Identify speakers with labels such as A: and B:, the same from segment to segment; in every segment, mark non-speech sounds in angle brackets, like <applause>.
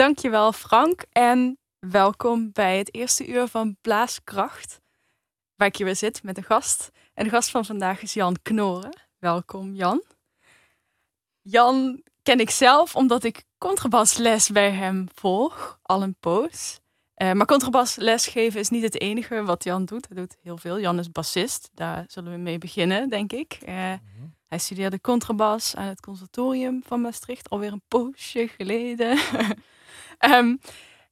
A: Dankjewel Frank en welkom bij het eerste uur van Blaaskracht. Waar ik hier weer zit met een gast. En de gast van vandaag is Jan Knoren. Welkom Jan. Jan ken ik zelf omdat ik contrabasles bij hem volg, al een poos. Uh, maar contrabasles geven is niet het enige wat Jan doet. Hij doet heel veel. Jan is bassist. Daar zullen we mee beginnen, denk ik. Uh, mm Hij studeerde contrabas aan het conservatorium van Maastricht. Alweer een poosje geleden. <laughs> um,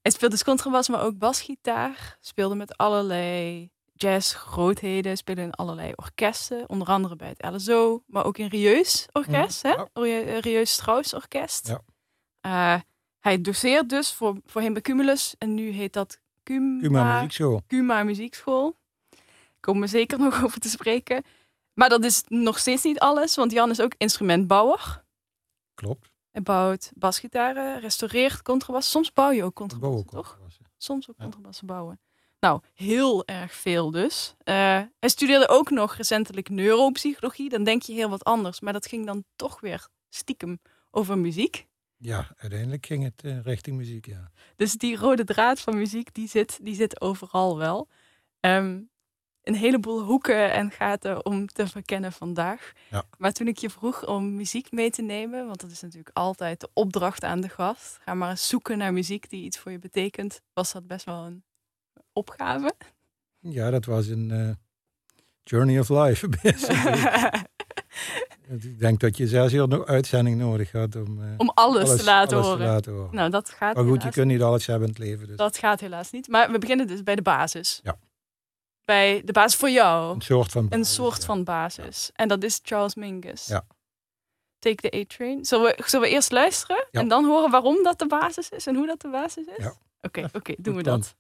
A: hij speelde dus contrabas, maar ook basgitaar. Speelde met allerlei jazz-grootheden. Speelde in allerlei orkesten. Onder andere bij het LSO, maar ook in Rieus Orkest. Mm, hè? Rieus Strauss Orkest. Ja. Uh, hij doseert dus voor, voor hem bij Cumulus. En nu heet dat Cuma,
B: Cuma Muziekschool.
A: Cuma Muziekschool. Komen we zeker <laughs> nog over te spreken. Maar dat is nog steeds niet alles, want Jan is ook instrumentbouwer.
B: Klopt.
A: Hij bouwt basgitaren, restaureert contrabas. Soms bouw je ook contrabas, toch? Soms ook contrabassen bouwen. Nou, heel erg veel dus. Uh, hij studeerde ook nog recentelijk neuropsychologie. Dan denk je heel wat anders. Maar dat ging dan toch weer stiekem over muziek.
B: Ja, uiteindelijk ging het uh, richting muziek, ja.
A: Dus die rode draad van muziek, die zit, die zit overal wel. Um, een heleboel hoeken en gaten om te verkennen vandaag. Ja. Maar toen ik je vroeg om muziek mee te nemen, want dat is natuurlijk altijd de opdracht aan de gast. Ga maar eens zoeken naar muziek die iets voor je betekent. Was dat best wel een opgave?
B: Ja, dat was een uh, journey of life. <laughs> <laughs> Ik denk dat je zes uur uitzending nodig had om, uh,
A: om alles, te, laten alles te, laten horen. Nou, dat gaat
B: maar goed, je kunt niet alles hebben in het leven. Dus.
A: Dat gaat helaas niet. Maar we beginnen dus bij de basis. Ja. Bij de basis voor jou.
B: Een soort van
A: basis. Een soort van basis. En dat is Charles Mingus. Ja. Take the A-Train. Zullen we, zullen we eerst luisteren ja. en dan horen waarom dat de basis is en hoe dat de basis is? Oké, oké, doen we dat.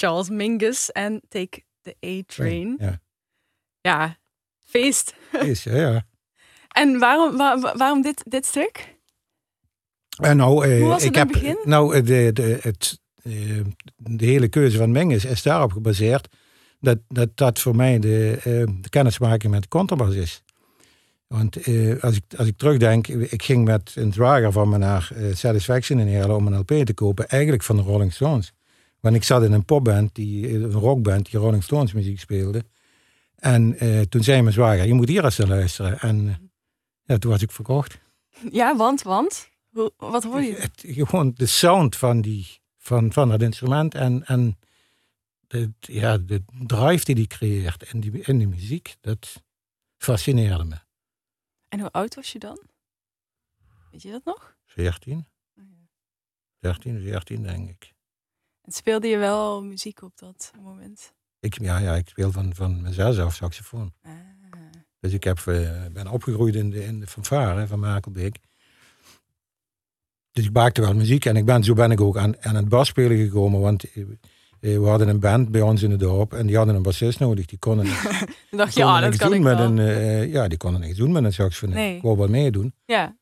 A: Charles Mingus en Take the A-Train.
B: Ja,
A: Ja, feest.
B: is, ja, ja. <laughs>
A: En waarom, waar- waarom dit, dit stuk?
B: En nou, eh,
A: Hoe was het
B: ik heb,
A: begin?
B: Nou, eh, de, de, het, eh, de hele keuze van Menges is daarop gebaseerd dat dat, dat voor mij de, eh, de kennismaking met de contrabas is. Want eh, als, ik, als ik terugdenk, ik ging met een zwager van me naar eh, Satisfaction in Heerlen om een LP te kopen, eigenlijk van de Rolling Stones. Want ik zat in een popband, die, een rockband, die Rolling Stones muziek speelde. En eh, toen zei mijn zwager, je moet hier eens naar luisteren. En eh, ja, toen was ik verkocht.
A: Ja, want, want? Hoe, wat hoor je?
B: Het, gewoon de sound van, die, van, van het instrument en, en de, ja, de drive die die creëert in die, in die muziek, dat fascineerde me.
A: En hoe oud was je dan? Weet je dat nog?
B: 14? 13, 14 denk ik.
A: En speelde je wel muziek op dat moment?
B: ik ja, ja, ik speel van, van mijn zes af saxofoon.
A: Ah.
B: Dus ik heb, eh, ben opgegroeid in de, in de fanfare van Makelbeek. Dus ik maakte wel muziek en ik ben, zo ben ik ook aan, aan het basspelen gekomen. Want eh, we hadden een band bij ons in het dorp en die hadden een bassist nodig. Die konden,
A: Toen <laughs> dacht je, dat
B: niks
A: kan
B: doen
A: ik
B: met
A: wel.
B: een, eh, Ja, die konden niks doen met een saxofoon.
A: Nee.
B: Ik wou wel meedoen.
A: Ja,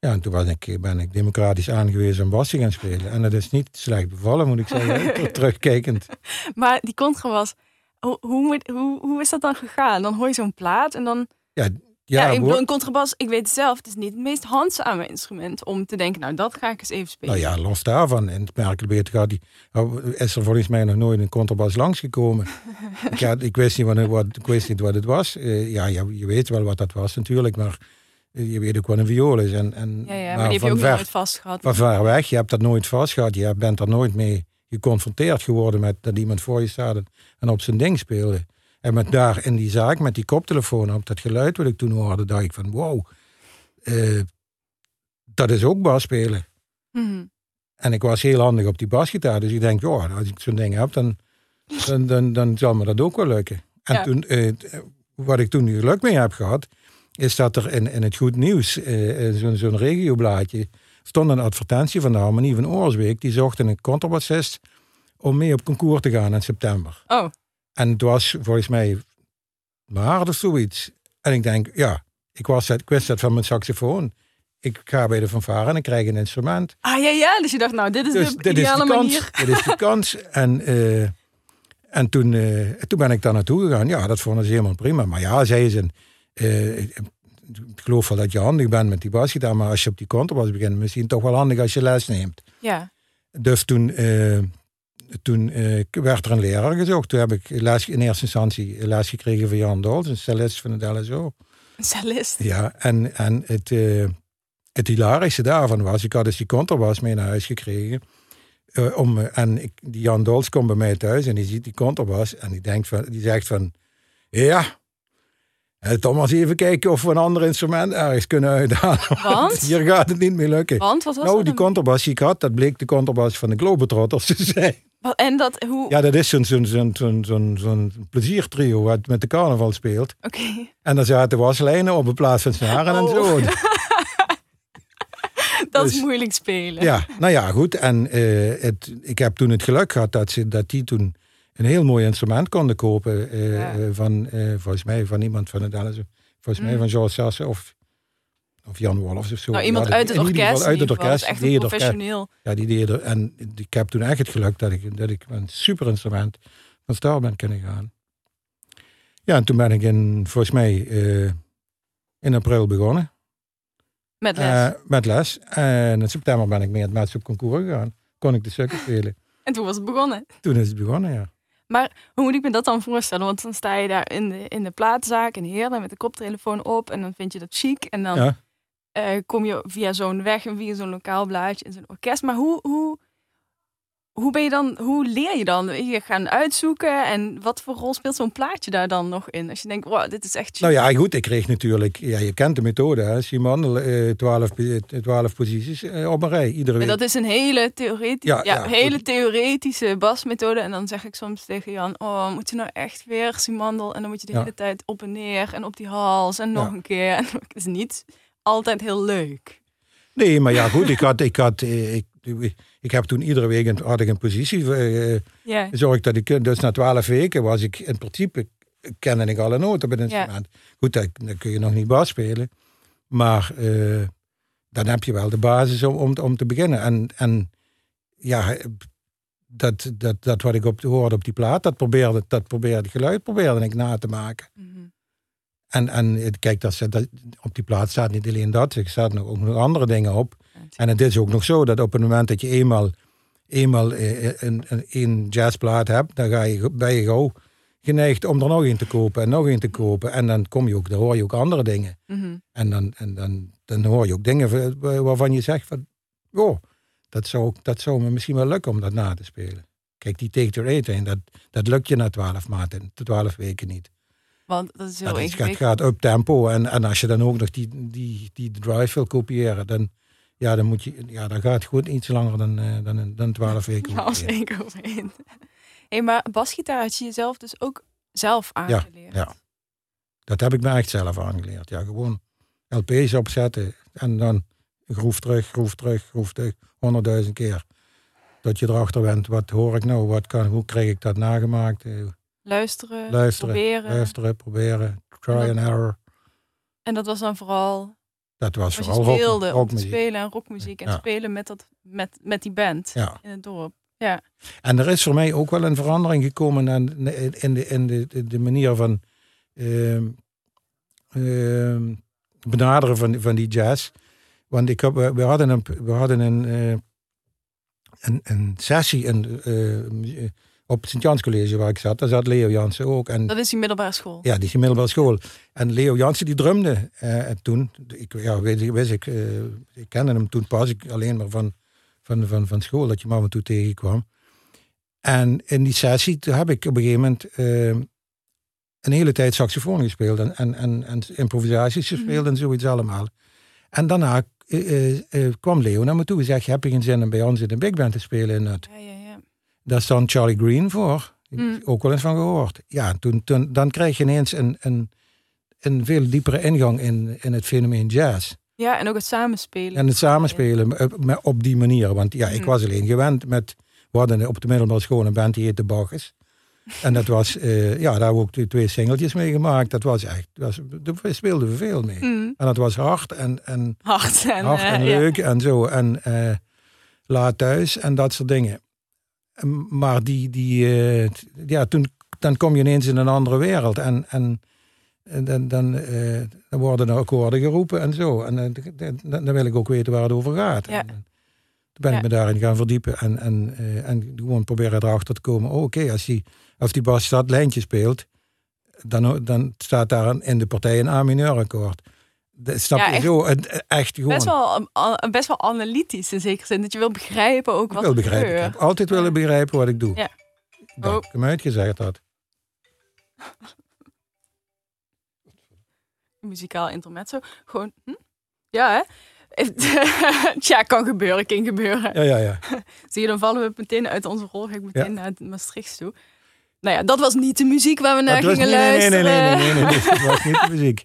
B: Ja, en toen was ik, ben ik democratisch aangewezen om bas te gaan spelen. En dat is niet slecht bevallen, moet ik zeggen, <laughs> terugkijkend.
A: maar die contrabas, hoe, hoe, hoe, hoe is dat dan gegaan? Dan hoor je zo'n plaat en dan...
B: Ja,
A: Ja,
B: ja,
A: ik
B: wo-
A: bedoel, een contrabas, ik weet het zelf, het is niet het meest handzame instrument om te denken, nou, dat ga ik eens even spelen.
B: Nou ja, los daarvan. In het Merkelbeet gaat die, oh, is er volgens mij nog nooit een contrabas langsgekomen. <laughs> ik, ja, ik, wist niet wat, wat, ik wist niet wat het was. Eh, ja, je, je weet wel wat dat was natuurlijk, maar je weet ook wat een viool is. En, en,
A: ja, ja, maar die heb je ook
B: ver,
A: nooit vast gehad.
B: van ver weg, je hebt dat nooit vast gehad. Je bent er nooit mee geconfronteerd geworden met dat iemand voor je staat en, op zijn ding speelde. En met daar in die zaak, met die koptelefoon op, dat geluid wat ik toen hoorde, dacht ik van wow, eh, dat is ook bas spelen.
A: Mhm.
B: En ik was heel handig op die basgitaar. Dus ik denk, ja, als ik zo'n ding heb, dan, dan, dan, dan zal me dat ook wel lukken. En
A: Ja.
B: toen, eh, wat ik toen geluk mee heb gehad, is dat er in, in het Goed Nieuws, eh, zo'n zo'n regioblaadje, stond een advertentie van de Harmonie van Oorsweek. Die zochten een contrabassist om mee op concours te gaan in september.
A: Oh,
B: En het was volgens mij maart of zoiets. En ik denk, ja, ik, was dat, ik wist dat van mijn saxofoon. Ik ga bij de fanfare en ik krijg een instrument.
A: ah ja, ja, dus je dacht, nou, dit is
B: Dus
A: de
B: dit is
A: ideale
B: de kans.
A: manier.
B: Dit is de <laughs> kans. En, eh, en toen, toen ben ik daar naartoe gegaan. Ja, dat vonden ze helemaal prima. Maar ja, zei ze, eh, ik geloof wel dat je handig bent met die basgitaar. Maar als je op die contrabas begint, misschien toch wel handig als je les neemt.
A: Ja,
B: Dus toen, eh, toen eh, werd er een leraar gezocht. Toen heb ik les, in eerste instantie les gekregen van Jan Dols, een cellist van het LSO.
A: een cellist.
B: Ja, en, en het, het hilarische daarvan was, ik had dus die contrabas mee naar huis gekregen. Om, en ik, die Jan Dols komt bij mij thuis en die ziet die contrabas en die, denkt van, die zegt van, ja, eh, toch maar eens even kijken of we een ander instrument ergens kunnen uithalen.
A: Want?
B: Hier gaat het niet meer lukken.
A: Want, wat was
B: nou, die
A: dan?
B: contrabas die ik had, dat bleek de contrabas van de Globetrotters te zijn.
A: En dat, hoe...
B: Ja, dat is zo'n zo'n zo'n zo'n zo'n zo'n pleziertrio wat met de carnaval speelt.
A: Oké.
B: En daar zaten waslijnen op in plaats van snaren en
A: Oh.
B: zo. <laughs>
A: Dat is
B: Dus-
A: moeilijk spelen.
B: Ja, nou ja, goed. En eh, het, ik heb toen het geluk gehad dat, ze, dat die toen een heel mooi instrument konden kopen. eh,
A: Ja.
B: eh, van, eh, volgens mij van iemand van het LSO. Volgens mij
A: Mm.
B: van George Sassen of, of Jan Wolfs of zo.
A: Nou, iemand
B: Ja,
A: uit het orkest.
B: geval Uit het orkest.
A: Echt
B: die het orkest.
A: professioneel.
B: Ja, die deed er. En ik heb toen echt het geluk dat ik, dat ik een super instrument van start ben kunnen gaan. Ja, en toen ben ik in, volgens mij in april begonnen.
A: Met les.
B: met les. En in september ben ik mee het match op concours gegaan. Kon ik de stukken spelen. <laughs>
A: en toen was het begonnen.
B: Toen is het begonnen, ja.
A: Hoe moet ik me dat dan voorstellen? Want dan sta je daar in de, in de platenzaak in Heerlen met de koptelefoon op. En dan vind je dat chic. En dan
B: ja.
A: eh, kom je via zo'n weg en via zo'n lokaal blaadje in zo'n orkest. Maar hoe, hoe, hoe ben je dan, hoe leer je dan? Je gaan uitzoeken en wat voor rol speelt zo'n plaatje daar dan nog in? Als je denkt, wow, dit is echt.
B: Nou ja, goed, ik kreeg natuurlijk, ja, je kent de methode, hè, Simon, eh, 12, 12 posities eh, op een rij, iedere week.
A: dat is een hele, theoretische,
B: Ja,
A: ja,
B: ja,
A: hele theoretische basmethode. En dan zeg ik soms tegen Jan, oh, moet je nou echt weer Simandel? En dan moet je de hele tijd op en neer en op die hals en nog een keer. En het is niet altijd heel leuk.
B: Nee, maar ja, goed, ik had, ik had, eh, ik, ik heb toen iedere week een, had ik een positie eh,
A: Ja,
B: zorg dat ik, dus na twaalf weken was ik in principe, kende ik alle noten het
A: Ja.
B: instrument. Goed, dan, kun je nog niet bas spelen, maar eh, dan heb je wel de basis om, om, om te beginnen. En, en ja, dat, dat, dat wat ik op, hoorde op die plaat, dat probeerde, dat probeerde het geluid probeerde ik na te maken.
A: Mhm.
B: En, en kijk, dat, dat, op die plaat staat niet alleen dat, er staan ook nog andere dingen op. En het is ook nog zo dat op het moment dat je eenmaal, eenmaal eh, een, een, een jazzplaat hebt, dan ga je, ben je gauw geneigd om er nog een te kopen en nog een te kopen. En dan, kom je ook, dan hoor je ook andere dingen.
A: Mhm.
B: En dan, en dan, dan hoor je ook dingen wa- waarvan je zegt van, oh, dat zou, dat zou me misschien wel lukken om dat na te spelen. Kijk, die Take the Eight, dat, dat lukt je na twaalf maanden, twaalf weken niet.
A: Want dat is heel
B: Dat is, gaat, up tempo. En, en als je dan ook nog die, die, die drive wil kopiëren, dan, ja, dan, moet je, ja, dan gaat het gewoon iets langer dan, eh, dan, dan 12 <laughs> weken.
A: Ja, als keer overheen. Hé, maar basgitaar had je jezelf dus ook zelf aangeleerd.
B: ja. Dat heb ik me echt zelf aangeleerd. Ja, gewoon LP's opzetten en dan groef terug, groef terug, groef terug, honderdduizend keer. Dat je erachter bent, wat hoor ik nou, wat kan, hoe krijg ik dat nagemaakt? Eh,
A: Luisteren,
B: Luisteren,
A: proberen.
B: Luisteren, proberen, try and error.
A: En dat was dan vooral
B: Dat was vooral rock,
A: speelde om te
B: rockmuziek.
A: spelen en rockmuziek. En
B: Ja.
A: spelen met, dat, met, met die band
B: Ja.
A: in het dorp.
B: En er is voor mij ook wel een verandering gekomen aan- in de, in de, de, manier van ehm, ehm, benaderen van, van die jazz. Want ik heb, we hadden een, we hadden een, eh, een, een sessie in, eh, op het Sint-Jans College waar ik zat. Daar zat Leo Jansen ook. En,
A: Dat is die middelbare school.
B: ja, die is in middelbare school. En Leo Jansen die drumde eh, toen. Ik, ja, weet, wist ik, eh, ik kende hem toen pas ik alleen maar van, van, van, van school, dat je hem af en toe tegenkwam. En in die sessie toen heb ik op een gegeven moment eh, een hele tijd saxofoon gespeeld en, en, en, en improvisaties gespeeld en zoiets allemaal. En daarna eh, kwam Leo naar me toe en zei, heb je geen zin om bij ons in de big band te spelen in het
A: Ja, ja, ja.
B: Daar stond Charlie Green voor. Ik
A: Mm.
B: ook wel eens van gehoord. Ja, toen, toen, dan krijg je ineens een, een, een veel diepere ingang in, in het fenomeen jazz.
A: Ja, en ook het samenspelen.
B: En het samenspelen op, met- op die manier. Want ja, ik
A: Mm.
B: was alleen gewend met... We hadden op de middelbare school een band die heette Bacchus. En dat was... eh, ja, daar hebben we ook twee- singeltjes mee gemaakt. Dat was echt... Was, daar speelden we veel mee.
A: Mm.
B: En dat was hard en... en
A: Hard en,
B: hard
A: eh,
B: en leuk en zo. En eh, laat thuis en dat soort dingen. Maar die, die, eh, ja, toen, dan kom je ineens in een andere wereld. En, en, en dan, dan, eh, dan worden er akkoorden geroepen en zo. En eh, dan, dan wil ik ook weten waar het over gaat.
A: Ja.
B: En, ben ik
A: Ja.
B: me daarin gaan verdiepen. En, en, en gewoon proberen erachter te komen. Oh, Oké, als, die, als die bas dat lijntje speelt. Dan, dan staat daar in de partij een A-mineur akkoord. Dat Snap
A: Ja,
B: je
A: echt-
B: zo? Het- Echt gewoon.
A: Best wel, best wel analytisch in zekere zin. Dat je wil begrijpen ook
B: Ik
A: wat
B: wil
A: er
B: begrijpen. Ik heb altijd willen begrijpen wat ik doe.
A: Ja.
B: Dat
A: Oh.
B: ik hem uitgezegd had. <laughs>
A: Muzikaal intermezzo. Gewoon, hm? Ja, hè? <laughs> Tja, kan gebeuren, kan gebeuren.
B: Ja, ja, ja. <laughs>
A: Zie je, dan vallen we meteen uit onze rol. Ga ik meteen naar Maastricht toe. Nou ja, dat was niet de muziek waar we naar
B: Dat
A: gingen
B: nee, nee,
A: luisteren.
B: nee, nee, nee, nee, dat was niet de muziek.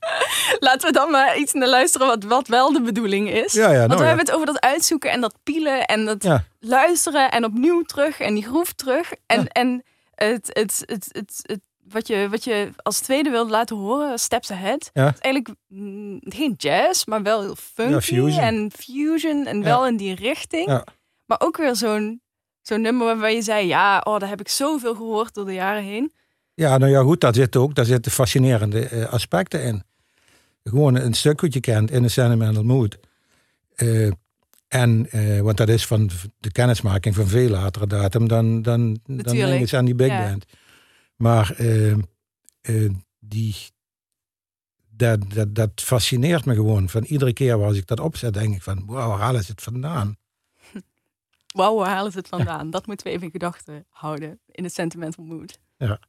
A: Laten we dan maar iets naar luisteren wat, wat wel de bedoeling is.
B: Ja, ja,
A: Want
B: nou
A: we
B: ja.
A: hebben het over dat uitzoeken en dat pielen en dat
B: Ja.
A: luisteren en opnieuw terug en die groef terug. En,
B: Ja.
A: en het, het, het, het, het, wat, je, wat je als tweede wilde laten horen, Steps Ahead,
B: Ja.
A: is eigenlijk mm, geen jazz, maar wel heel funky
B: fusion.
A: en fusion en wel in die richting.
B: Ja.
A: Maar ook weer zo'n zo'n nummer waarvan je zei, ja, oh, daar heb ik zoveel gehoord door de jaren heen.
B: Ja, nou ja, goed, daar zitten ook daar zitten fascinerende eh, aspecten in. Gewoon een stuk wat je kent in een sentimental mood. Eh, en, eh, want dat is van de kennismaking van veel latere datum dan, dan, dan
A: Natuurlijk,
B: ik aan die big
A: ja.
B: band. Maar die, dat, dat, dat fascineert me gewoon. Van iedere keer als ik dat opzet, denk ik van, wauw, waar halen ze het vandaan?
A: Wauw, waar halen ze het vandaan? Dat moeten we even in gedachten houden in het sentimental mood.
B: Ja.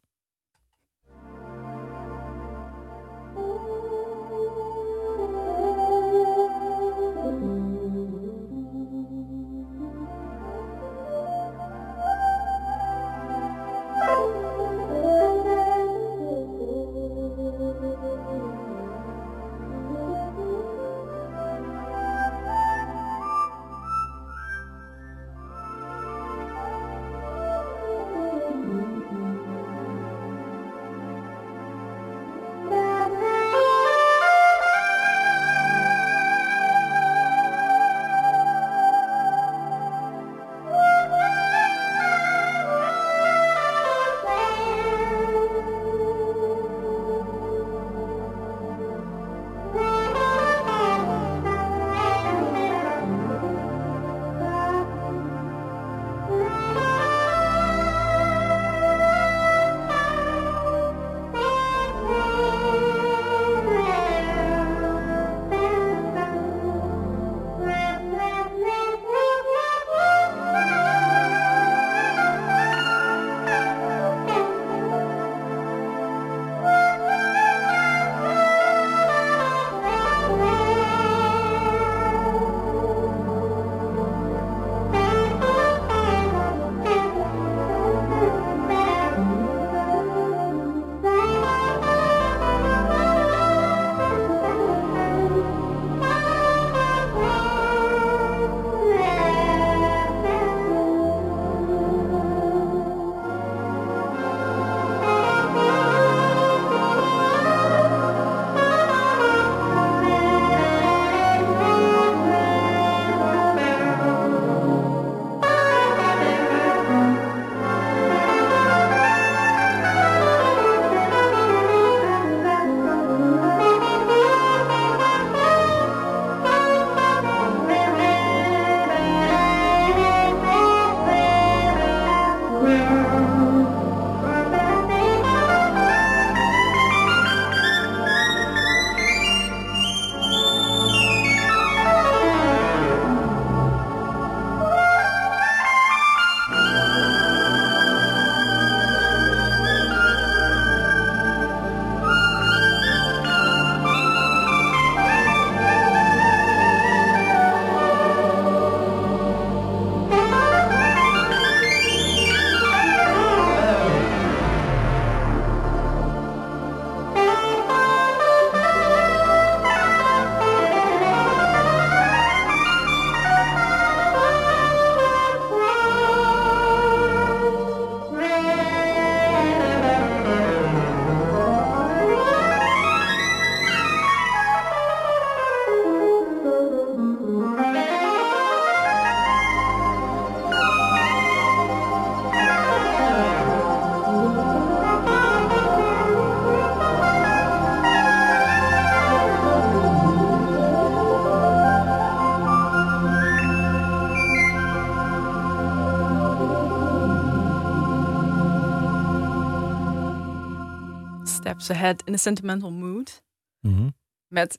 A: Steps Ahead in a Sentimental Mood.
B: Mhm.
A: Met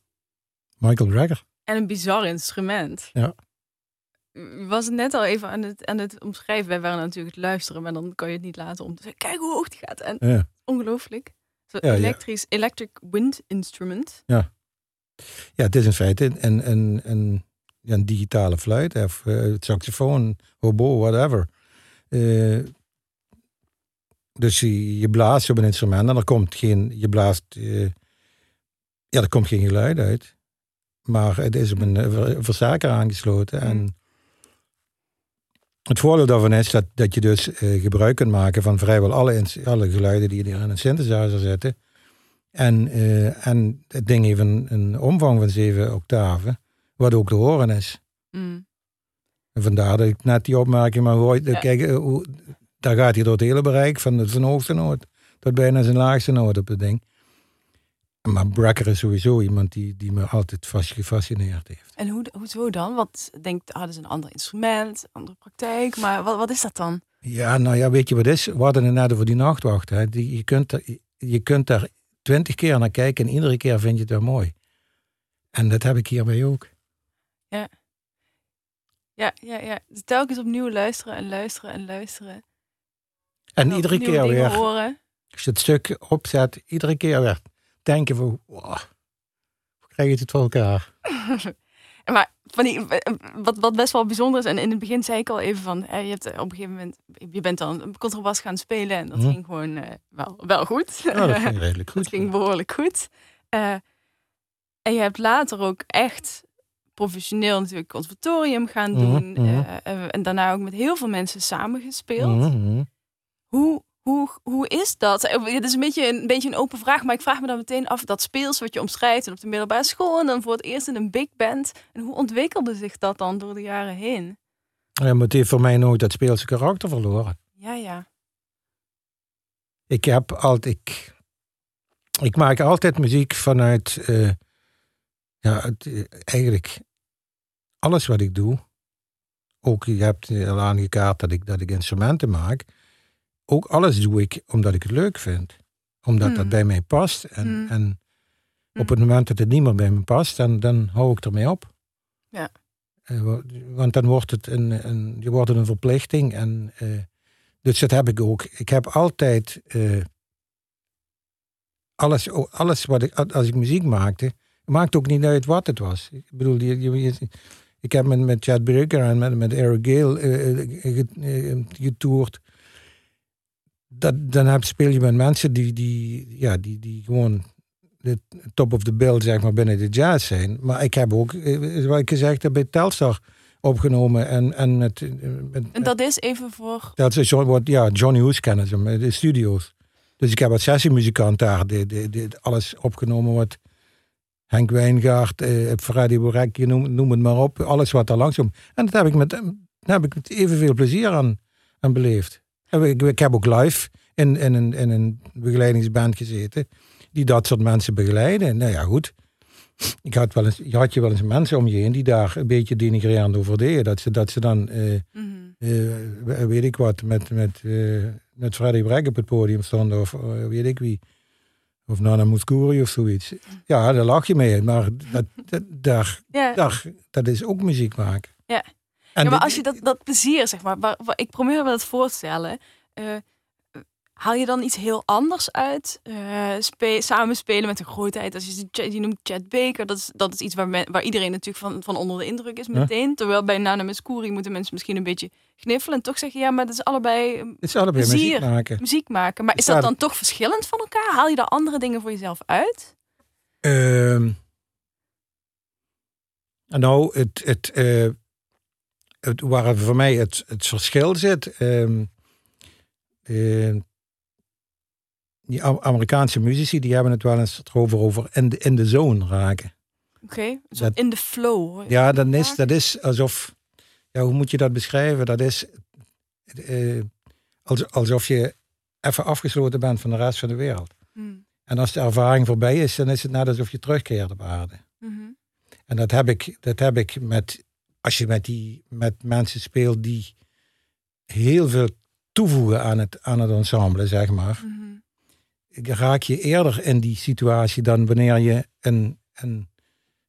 B: Michael Greger.
A: en een bizar instrument.
B: Ja.
A: Was het net al even aan het, aan het omschrijven. Wij waren natuurlijk het luisteren, maar dan kan je het niet laten om te zeggen, kijk hoe hoog die gaat. En
B: Ja.
A: ongelooflijk.
B: Ja, ja.
A: elektrisch, electric wind instrument.
B: Ja, het is in feite een, een, een, ja, een digitale fluit of eh, saxofoon, hobo, whatever. Eh, dus je, je blaast op een instrument en er komt geen, je blaast, eh, ja, er komt geen geluid uit. Maar het is op een eh, ver- versterker aangesloten. En het voordeel daarvan is dat, dat je dus eh, gebruik kunt maken van vrijwel alle, alle geluiden die er in een synthesizer zitten. En, en het ding heeft een, een omvang van 7 octaven, wat ook te horen is.
A: Mm.
B: En vandaar dat ik net die opmerking maar hoor.
A: Ja.
B: Kijk, hoe, daar gaat hij door het hele bereik, van zijn hoogste noot tot bijna zijn laagste noot op het ding. Maar Brecker is sowieso iemand die, die me altijd vast gefascineerd heeft.
A: En hoe, hoezo dan? Wat denkt, ah, dat is een ander instrument, andere praktijk. Maar wat, wat is dat dan?
B: Ja, nou ja, weet je wat is? We hadden het net over die nachtwacht. Hè. Die, je, kunt er, je kunt daar twintig keer naar kijken en iedere keer vind je het wel mooi. En dat heb ik hierbij ook.
A: Ja, ja, ja. Dus telkens opnieuw luisteren en luisteren en luisteren.
B: En iedere keer weer,
A: horen.
B: als je het stuk opzet, iedere keer weer denken van, wow, hoe krijg je het voor elkaar? <laughs>
A: Maar van die, wat, wat best wel bijzonder is, en in het begin zei ik al even van, hè, je hebt op een gegeven moment, je bent dan een contrabas gaan spelen en dat
B: Mhm.
A: ging gewoon eh, wel, wel goed.
B: Ja, dat ging <laughs> redelijk goed.
A: Dat ging behoorlijk goed. Eh, en je hebt later ook echt professioneel natuurlijk conservatorium gaan
B: Mhm,
A: doen.
B: mhm.
A: eh, eh, en daarna ook met heel veel mensen samengespeeld.
B: Mhm.
A: Hoe, hoe, hoe is dat? Eh, Het is een beetje, een beetje een open vraag, maar ik vraag me dan meteen af dat speels wat je omschrijft en op de middelbare school en dan voor het eerst in een big band. En hoe ontwikkelde zich dat dan door de jaren heen?
B: Ja, maar het heeft voor mij nooit dat speelse karakter verloren.
A: Ja, ja.
B: Ik heb altijd, ik, ik maak altijd muziek vanuit, eh, ja, het, eh, eigenlijk alles wat ik doe. Ook, je hebt eh, al aangekaart dat ik, dat ik instrumenten maak. Ook alles doe ik omdat ik het leuk vind. Omdat dat
A: Hmm.
B: bij mij past. En,
A: Hmm.
B: en op het moment dat het niet meer bij me past, dan, dan hou ik ermee op.
A: Ja.
B: Eh, wa- want dan wordt het een, een, je wordt een verplichting. En, eh, dus dat heb ik ook. Ik heb altijd eh, alles, alles wat ik, als ik muziek maakte, maakt ook niet uit wat het was. Ik bedoel, je, je, ik heb met, met Chad Baker en met, met Eric Gale ge- getoerd. Dat, dan heb, speel je met mensen die, die, ja, die, die gewoon de top of the bill zeg maar, binnen de jazz zijn. Maar ik heb ook, eh, wat ik gezegd heb, bij Telstar opgenomen. En, en met, eh,
A: En dat is even voor.
B: dat is wat, ja, Johnny Hoes kennen ze, de studio's. Dus ik heb als sessiemuzikant daar de, de, de, alles opgenomen wat Henk Wijngaard, eh, Freddy Borek, je noem, noem het maar op. Alles wat daar langsom. En dat heb ik met, daar heb ik met evenveel plezier aan, aan beleefd. Ik, ik heb ook live in, in, een, in een begeleidingsband gezeten die dat soort mensen begeleiden. Nou ja, goed. Ik had wel eens, je had je wel eens mensen om je heen die daar een beetje denigrerend over deden. Dat ze, dat ze dan... eh,
A: Mhm.
B: eh, weet ik wat, met, met, eh, met Freddy Brek op het podium stonden, of eh, weet ik wie. Of Nana Mouskouri of zoiets. Ja, daar lach je mee. Maar dat, dat, daar,
A: Ja.
B: daar, dat is ook muziek maken.
A: Ja.
B: En
A: ja, maar als je dat, dat plezier, zeg maar, waar, waar- ik probeer me dat voor te stellen. eh, haal je dan iets heel anders uit? Spe, samen spelen met een grootheid. Als je, je noemt Chad Baker, dat is, dat is iets waar, men, waar iedereen natuurlijk van, van onder de indruk is
B: Ja.
A: meteen. Terwijl bij Nana Mouskouri moeten mensen misschien een beetje kniffelen en toch zeggen, ja, maar dat is allebei eh,
B: Het is allebei
A: plezier.
B: muziek maken.
A: muziek maken. Maar is dat- dan toch verschillend van elkaar? Haal je daar andere dingen voor jezelf uit?
B: Ehm, nou, het, het, eh, het, waar voor mij het, het verschil zit. ehm, eh, die Am- Amerikaanse muzici die hebben het wel eens erover over in de, in de zone raken.
A: Oké, in de flow. hoor.
B: Ja, dan is, dat is alsof. Ja, hoe moet je dat beschrijven? Dat is eh, als, alsof je even afgesloten bent van de rest van de wereld.
A: Hmm.
B: En als de ervaring voorbij is, dan is het net alsof je terugkeert op aarde.
A: Mhm.
B: En dat heb ik, dat heb ik met, als je met, die, met mensen speelt die heel veel toevoegen aan het, aan het ensemble, zeg maar.
A: Mhm.
B: Raak je eerder in die situatie dan wanneer je een, een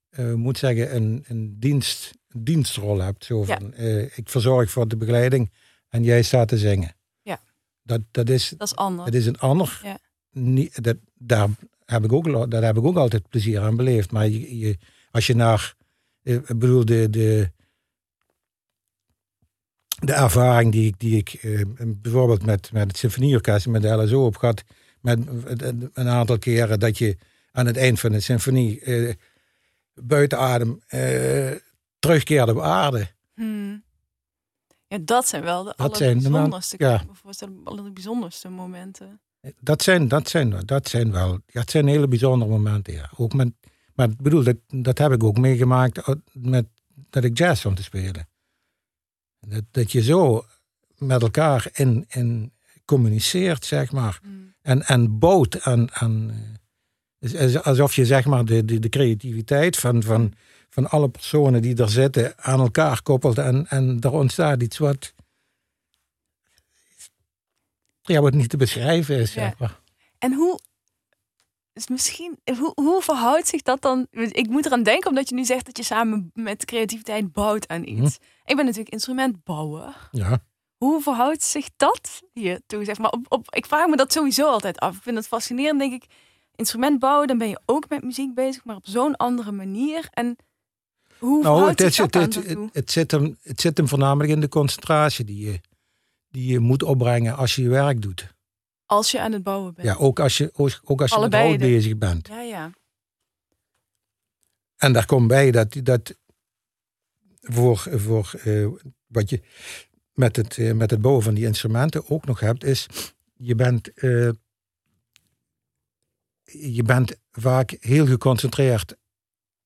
B: eh, moet zeggen, een, een, dienst, een dienstrol hebt. Zo
A: Ja.
B: van, eh, ik verzorg voor de begeleiding en jij staat te zingen.
A: Ja.
B: Dat, dat, is,
A: Dat is anders.
B: dat is een ander.
A: Ja.
B: Niet, dat, daar, heb ik ook, daar heb ik ook altijd plezier aan beleefd. Maar je, je, als je naar, eh, ik bedoel, de, de, de ervaring die ik, die ik eh, bijvoorbeeld met, met het symfonieorkest, met de LSO heb gehad, met een aantal keren dat je aan het eind van de symfonie eh, buiten adem eh, terugkeert op aarde.
A: Hmm. Ja, dat zijn wel de
B: Dat zijn de ja.
A: ik kan me voorstellen, allerbijzonderste momenten.
B: Dat zijn, dat zijn, dat zijn wel, ja, het zijn hele bijzondere momenten, ja. Ook met, maar ik bedoel, dat, dat heb ik ook meegemaakt met, dat ik jazz stond te spelen. Dat, dat je zo met elkaar in, in communiceert, zeg maar.
A: Hmm.
B: En, en bouwt aan, aan eh, alsof je zeg maar de, de, de creativiteit van, van, van alle personen die er zitten aan elkaar koppelt en, en er ontstaat iets wat, ja, wat niet te beschrijven is.
A: Ja.
B: Zeg maar.
A: En hoe Dus misschien, hoe, hoe verhoudt zich dat dan? Ik moet eraan denken omdat je nu zegt dat je samen met creativiteit bouwt aan iets. Ik ben natuurlijk instrumentbouwer.
B: Ja.
A: Hoe verhoudt zich dat hier toe? Zeg maar, op, op, ik vraag me dat sowieso altijd af. Ik vind het fascinerend, denk ik. Instrument bouwen, dan ben je ook met muziek bezig, maar op zo'n andere manier. En hoe
B: Nou,
A: verhoudt
B: het,
A: zich dat
B: het,
A: dan
B: het,
A: daartoe?
B: het zit hem, het zit hem voornamelijk in de concentratie die je, die je moet opbrengen als je je werk doet.
A: Als je aan het bouwen bent.
B: Ja, ook als je, ook ook als je met hout
A: de-
B: bezig bent.
A: ja. ja.
B: En daar komt bij dat, dat voor, voor eh, wat je met het, eh, met het bouwen van die instrumenten ook nog hebt, is je bent, eh, je bent vaak heel geconcentreerd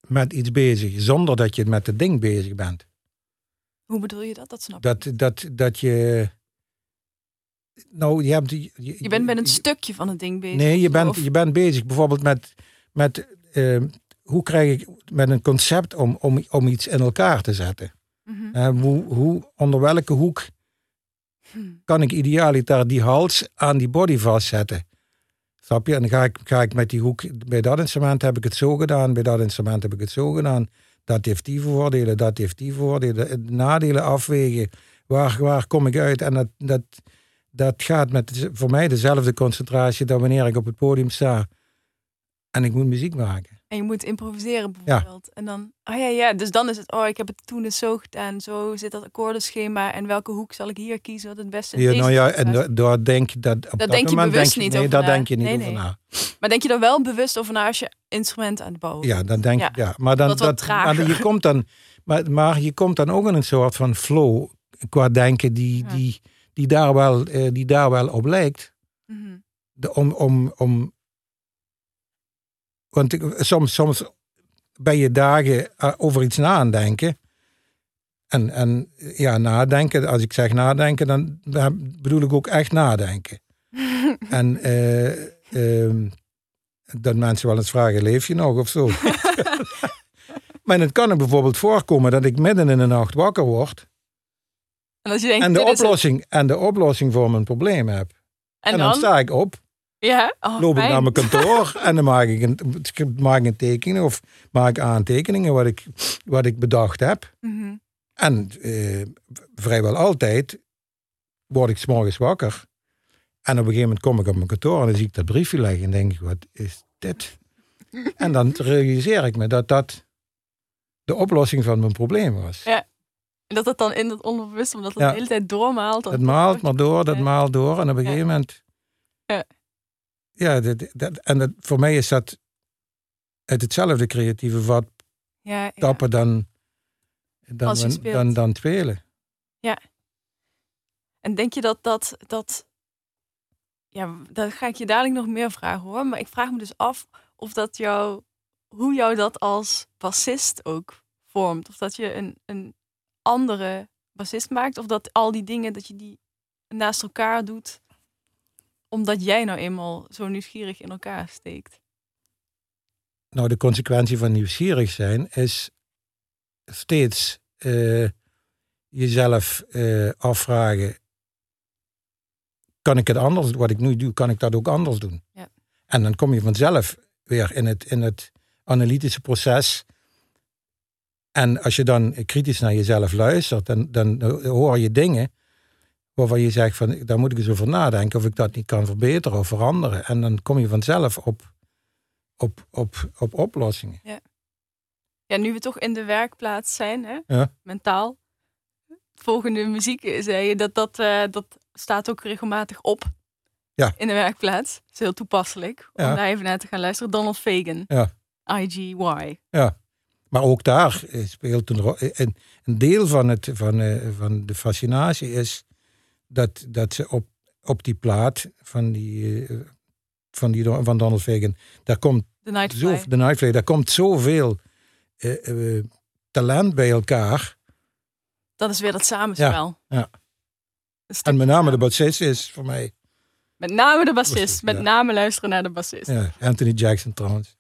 B: met iets bezig, zonder dat je met het ding bezig bent.
A: Hoe bedoel je dat? Dat snap ik.
B: Dat, dat, dat je. Nou, je hebt. Je,
A: Je bent met een stukje van het ding bezig.
B: Nee, je bent,
A: of-
B: je bent bezig bijvoorbeeld met, met eh, hoe krijg ik met een concept om, om, om iets in elkaar te zetten.
A: Mhm.
B: Eh, hoe, hoe, onder welke hoek kan ik idealiter die hals aan die body vastzetten? Snap je? En dan ga ik, ga ik met die hoek, bij dat instrument heb ik het zo gedaan, bij dat instrument heb ik het zo gedaan. Dat heeft die voordelen, dat heeft die voordelen. De nadelen afwegen. Waar, waar kom ik uit? En dat, dat, dat gaat met voor mij dezelfde concentratie dan wanneer ik op het podium sta en ik moet muziek maken.
A: En je moet improviseren bijvoorbeeld. En dan, oh ja, ja, dus dan is het, oh, ik heb het toen eens zo gedaan. Zo zit dat akkoordenschema. En welke hoek zal ik hier kiezen? Wat het beste in
B: Ja, nou ja, en
A: situatie-
B: da- daar denk je dat op dat,
A: denk je bewust
B: denk je,
A: niet
B: nee,
A: over
B: daar
A: na.
B: denk je niet
A: Nee,
B: over na.
A: Maar denk je er wel bewust over na als je instrumenten aan het bouwen
B: Ja, dan denk
A: Ja.
B: ik, ja. Maar, dan, dat, maar je komt dan, maar, maar je komt dan ook in een soort van flow qua denken die,
A: Ja.
B: die, die, daar, wel, eh, die daar wel op lijkt.
A: Mhm.
B: De, om, om, om, want soms, soms ben je dagen eh, over iets na aan denken. En, en ja, nadenken, als ik zeg nadenken, dan bedoel ik ook echt nadenken. <laughs> en eh, ehm, dat mensen wel eens vragen, leef je nog of zo? <laughs> <laughs> maar het kan er bijvoorbeeld voorkomen dat ik midden in de nacht wakker word
A: En als je denkt,
B: en de, oplossing, en de oplossing voor mijn probleem heb.
A: En,
B: En, dan,
A: dan?
B: sta ik op,
A: ja? Oh,
B: loop ik naar mijn <laughs> kantoor en dan maak ik een, maak ik een tekening of maak aantekeningen wat ik, wat ik bedacht heb.
A: Mhm.
B: En eh, vrijwel altijd word ik 's morgens wakker. En op een gegeven moment kom ik op mijn kantoor en dan zie ik dat briefje liggen en denk ik, wat is dit? <laughs> en dan realiseer ik me dat dat de oplossing van mijn probleem was.
A: Ja. En dat het dan in het onderbewust, omdat het
B: Ja.
A: de hele tijd doormaalt.
B: Het maalt maar door, dat
A: Ja.
B: maalt door. En op een
A: Ja.
B: gegeven moment...
A: Ja.
B: Ja, dat, dat, en dat, voor mij is dat uit hetzelfde creatieve vat
A: Ja, ja.
B: tappen dan, dan, dan, dan, dan spelen.
A: En denk je dat dat, dat. Ja, daar ga ik je dadelijk nog meer vragen hoor. Maar ik vraag me dus af of dat jou. Hoe jou dat als bassist ook vormt. Of dat je een, een andere bassist maakt. Of dat al die dingen dat je die naast elkaar doet. Omdat jij nou eenmaal zo nieuwsgierig in elkaar steekt.
B: Nou, de consequentie van nieuwsgierig zijn is steeds eh, jezelf eh, afvragen: kan ik het anders, wat ik nu doe, kan ik dat ook anders doen?
A: Ja.
B: En dan kom je vanzelf weer in het, in het analytische proces. En als je dan kritisch naar jezelf luistert, dan, dan hoor je dingen waarvan je zegt van daar moet ik eens over nadenken of ik dat niet kan verbeteren of veranderen. En dan kom je vanzelf op, op, op, op oplossingen.
A: Ja, nu we toch in de werkplaats zijn, hè?
B: Ja.
A: mentaal. Volgende muziek eh, zei je dat dat, eh, dat staat ook regelmatig op.
B: Ja.
A: In de werkplaats. Dat is heel toepasselijk om
B: Ja.
A: daar even naar te gaan luisteren. Donald Fagan.
B: Ja.
A: IGY.
B: Ja, maar ook daar eh, speelt een, ro- een, een deel van, het, van, eh, van de fascinatie is dat, dat ze op, op die plaat van, die, eh, van, die, van Donald Fagan, daar komt zo, de Nightfly, daar komt zoveel eh, eh, talent bij elkaar.
A: Dat is weer dat samenspel.
B: ja. En met name de bassist is voor mij
A: Met name de bassist.
B: Bassist,
A: Met
B: ja.
A: name luisteren naar de bassist.
B: ja, Anthony Jackson trouwens.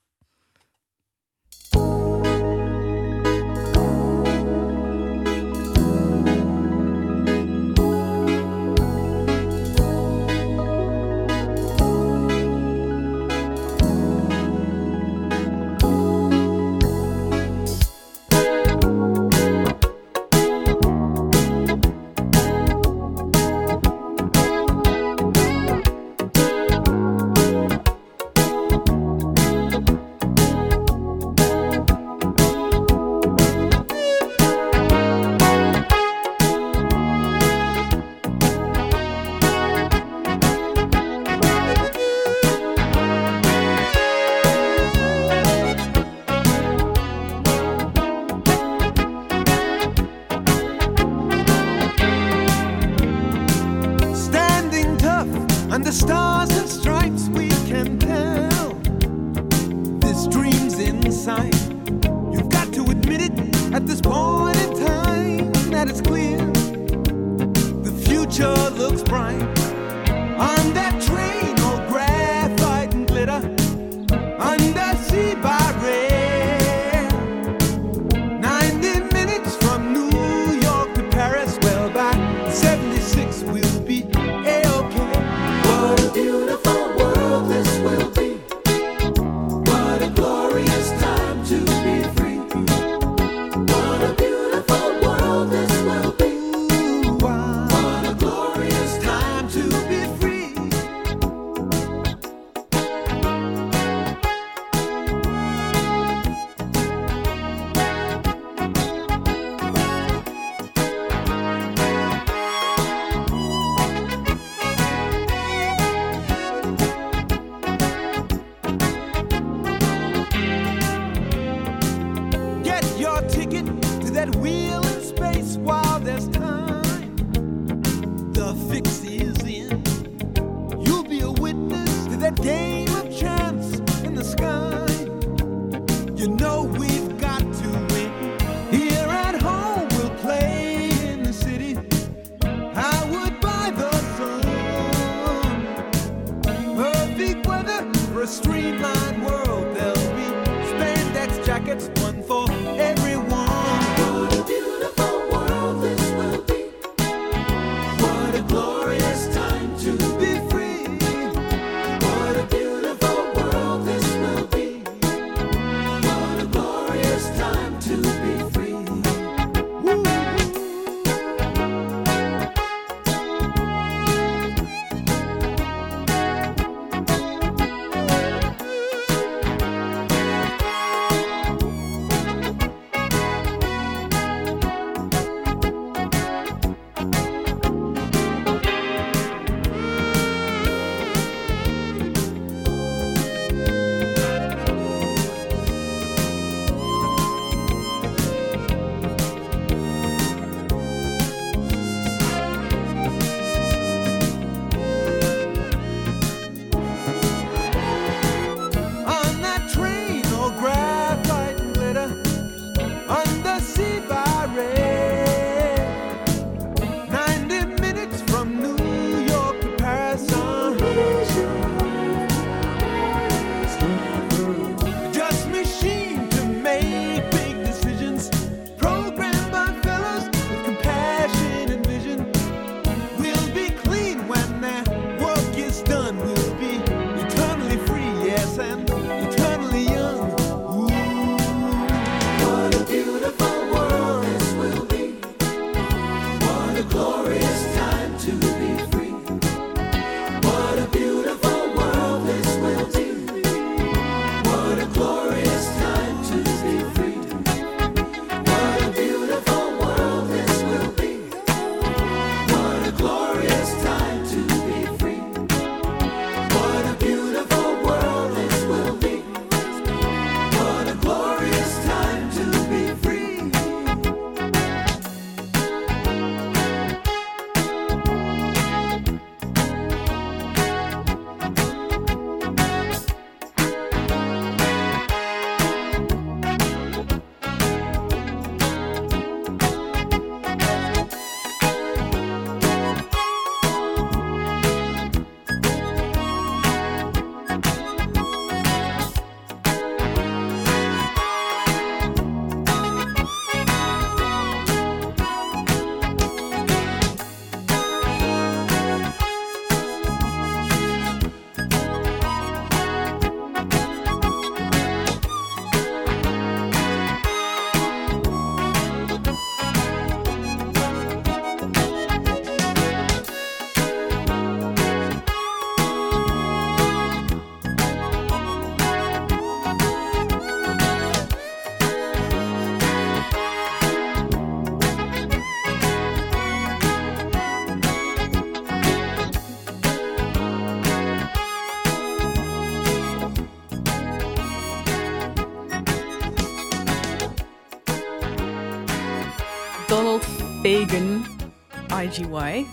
A: IGY.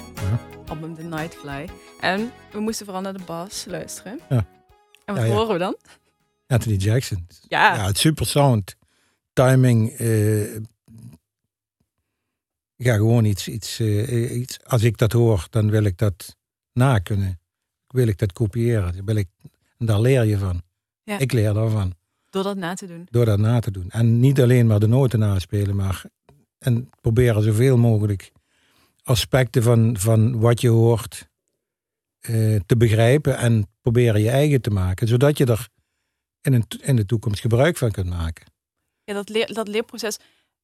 A: album The Nightfly. En we moesten vooral naar de bas luisteren.
B: Ja.
A: En wat
B: Ja,
A: horen we dan?
B: Anthony Jackson.
A: Ja,
B: Ja, het super sound. Timing. eh, ja, gewoon iets, iets, eh, iets. Als ik dat hoor, dan wil ik dat na kunnen. Wil ik dat kopiëren. Dan Wil ik, en daar leer je van.
A: Ja.
B: Ik leer daarvan.
A: door dat na te doen.
B: Door dat na te doen. En niet alleen maar de noten naspelen, maar en proberen zoveel mogelijk aspecten van, van wat je hoort eh, te begrijpen en proberen je eigen te maken. Zodat je er in, een, in de toekomst gebruik van kunt maken.
A: Ja, dat, leer, dat leerproces.